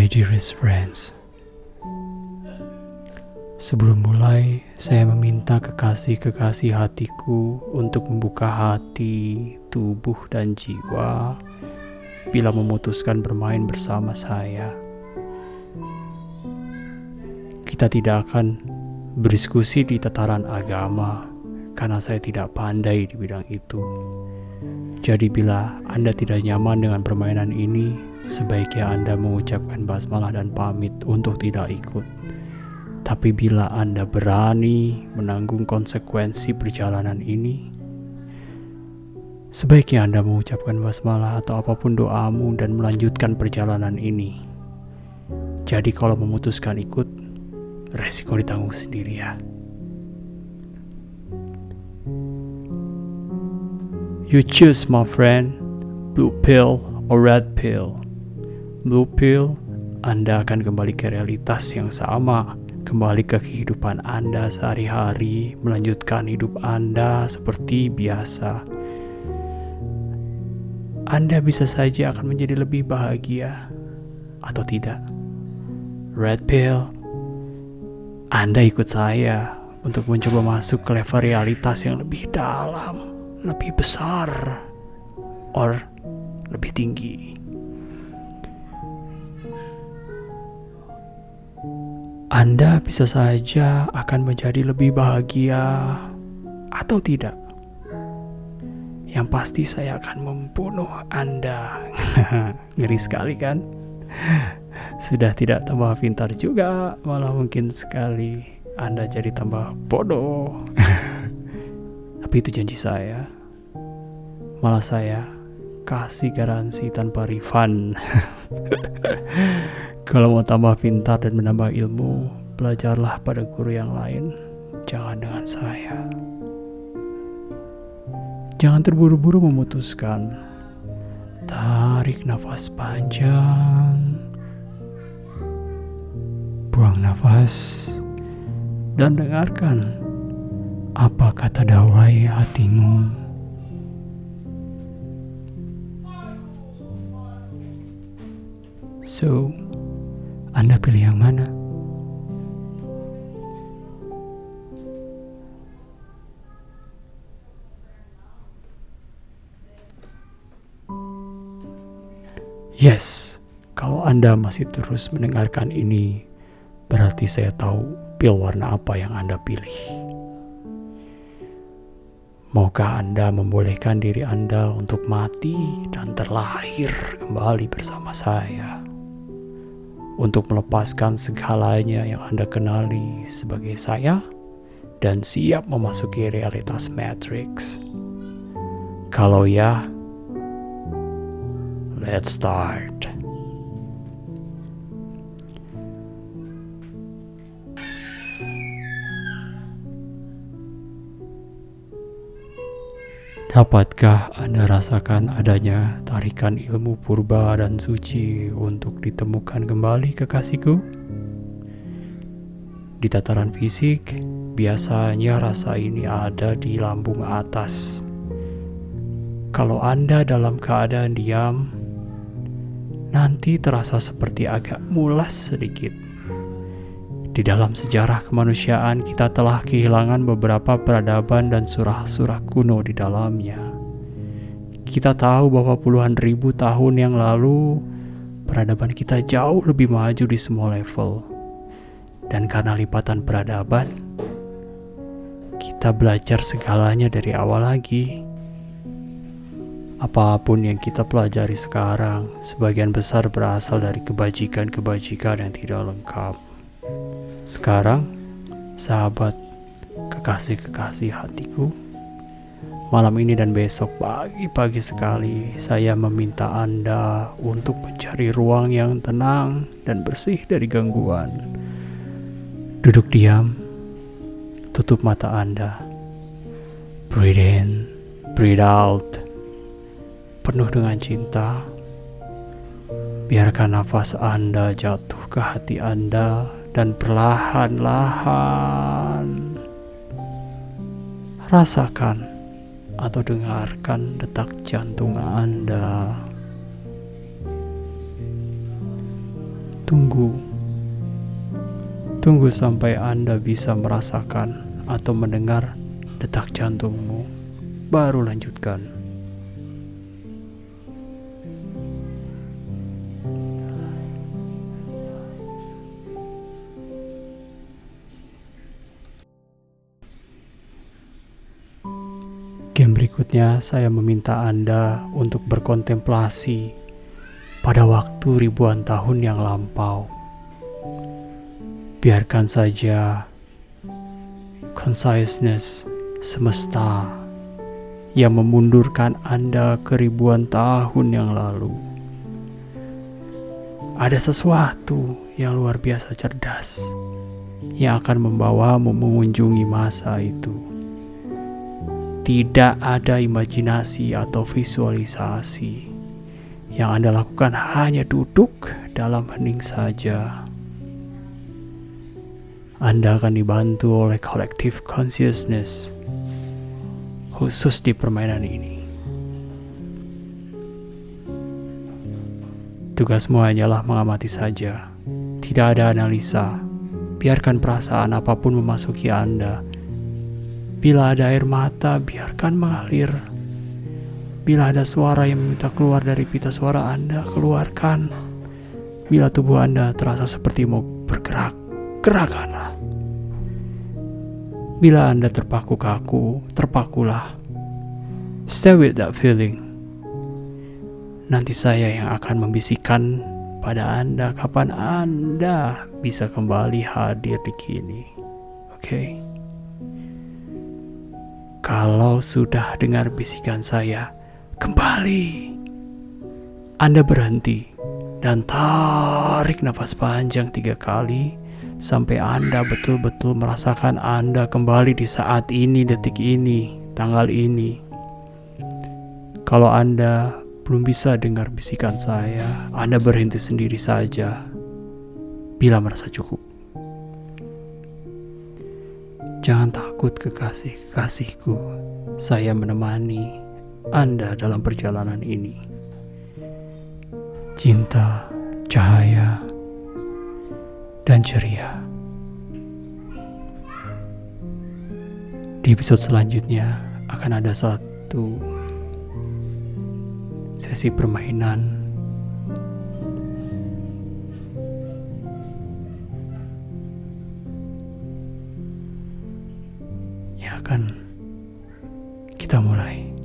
My dearest friends, sebelum mulai, saya meminta kekasih-kekasih hatiku untuk membuka hati, tubuh, dan jiwa bila memutuskan bermain bersama saya. Kita tidak akan berdiskusi di tataran agama karena saya tidak pandai di bidang itu. Jadi bila Anda tidak nyaman dengan permainan ini, sebaiknya Anda mengucapkan basmalah dan pamit untuk tidak ikut. Tapi bila Anda berani menanggung konsekuensi perjalanan ini, sebaiknya Anda mengucapkan basmalah atau apa pun doamu dan melanjutkan perjalanan ini. Jadi kalau memutuskan ikut, resiko ditanggung sendiri ya. You choose my friend, blue pill or red pill. Blue Pill, Anda akan kembali ke realitas yang sama, kembali ke kehidupan Anda sehari-hari, melanjutkan hidup Anda seperti biasa. Anda bisa saja akan menjadi lebih bahagia atau tidak. Red Pill, Anda ikut saya untuk mencoba masuk ke level realitas yang lebih dalam, lebih besar, or lebih tinggi. Anda bisa saja akan menjadi lebih bahagia atau tidak. Yang pasti saya akan membunuh Anda. Ngeri sekali kan? Sudah tidak tambah pintar juga, malah mungkin sekali Anda jadi tambah bodoh. Tapi itu janji saya. Malah saya kasih garansi tanpa refund. Kalau mau tambah pintar dan menambah ilmu, belajarlah pada guru yang lain, jangan dengan saya. Jangan terburu-buru memutuskan. Tarik nafas panjang. Buang nafas dan dengarkan apa kata dawai hatimu. So, anda pilih yang mana? Yes, kalau Anda masih terus mendengarkan ini, berarti saya tahu pil warna apa yang Anda pilih. Maukah Anda membolehkan diri Anda untuk mati dan terlahir kembali bersama saya? Untuk melepaskan segalanya yang Anda kenali sebagai saya dan siap memasuki realitas Matrix. Kalau ya, let's start. Dapatkah Anda rasakan adanya tarikan ilmu purba dan suci untuk ditemukan kembali kekasihku? Di tataran fisik, biasanya rasa ini ada di lambung atas. Kalau Anda dalam keadaan diam, nanti terasa seperti agak mulas sedikit di dalam sejarah kemanusiaan, kita telah kehilangan beberapa peradaban dan surah-surah kuno di dalamnya. Kita tahu bahwa puluhan ribu tahun yang lalu, peradaban kita jauh lebih maju di semua level, dan karena lipatan peradaban, kita belajar segalanya dari awal lagi. Apa pun yang kita pelajari sekarang, sebagian besar berasal dari kebajikan-kebajikan yang tidak lengkap. Sekarang, sahabat kekasih-kekasih hatiku, malam ini dan besok pagi-pagi sekali saya meminta Anda untuk mencari ruang yang tenang dan bersih dari gangguan. Duduk diam, tutup mata Anda. Breathe in, breathe out. Penuh dengan cinta. Biarkan nafas Anda jatuh ke hati Anda dan perlahan-lahan rasakan atau dengarkan detak jantung Anda. Tunggu. Tunggu sampai Anda bisa merasakan atau mendengar detak jantungmu. Baru lanjutkan. Game berikutnya saya meminta Anda untuk berkontemplasi pada waktu ribuan tahun yang lampau. Biarkan saja consciousness semesta yang memundurkan Anda ke ribuan tahun yang lalu. Ada sesuatu yang luar biasa cerdas yang akan membawamu mengunjungi masa itu tidak ada imajinasi atau visualisasi. Yang Anda lakukan hanya duduk dalam hening saja. Anda akan dibantu oleh collective consciousness khusus di permainan ini. Tugasmu hanyalah mengamati saja. Tidak ada analisa. Biarkan perasaan apa pun memasuki Anda Bila ada air mata, biarkan mengalir. Bila ada suara yang meminta keluar dari pita suara Anda, keluarkan. Bila tubuh Anda terasa seperti mau bergerak, gerakkanlah. Bila Anda terpaku kaku, terpakulah. Stay with that feeling. Nanti saya yang akan membisikkan pada Anda kapan Anda bisa kembali hadir di kini. Oke. Okay? Kalau sudah dengar bisikan saya, kembali. Anda berhenti dan tarik nafas panjang tiga kali sampai Anda betul-betul merasakan Anda kembali di saat ini, detik ini, tanggal ini. Kalau Anda belum bisa dengar bisikan saya, Anda berhenti sendiri saja bila merasa cukup. Jangan takut kekasih-kekasihku, saya menemani Anda dalam perjalanan ini. Cinta, cahaya, dan ceria. Di episode selanjutnya akan ada satu sesi permainan silahkan kita mulai.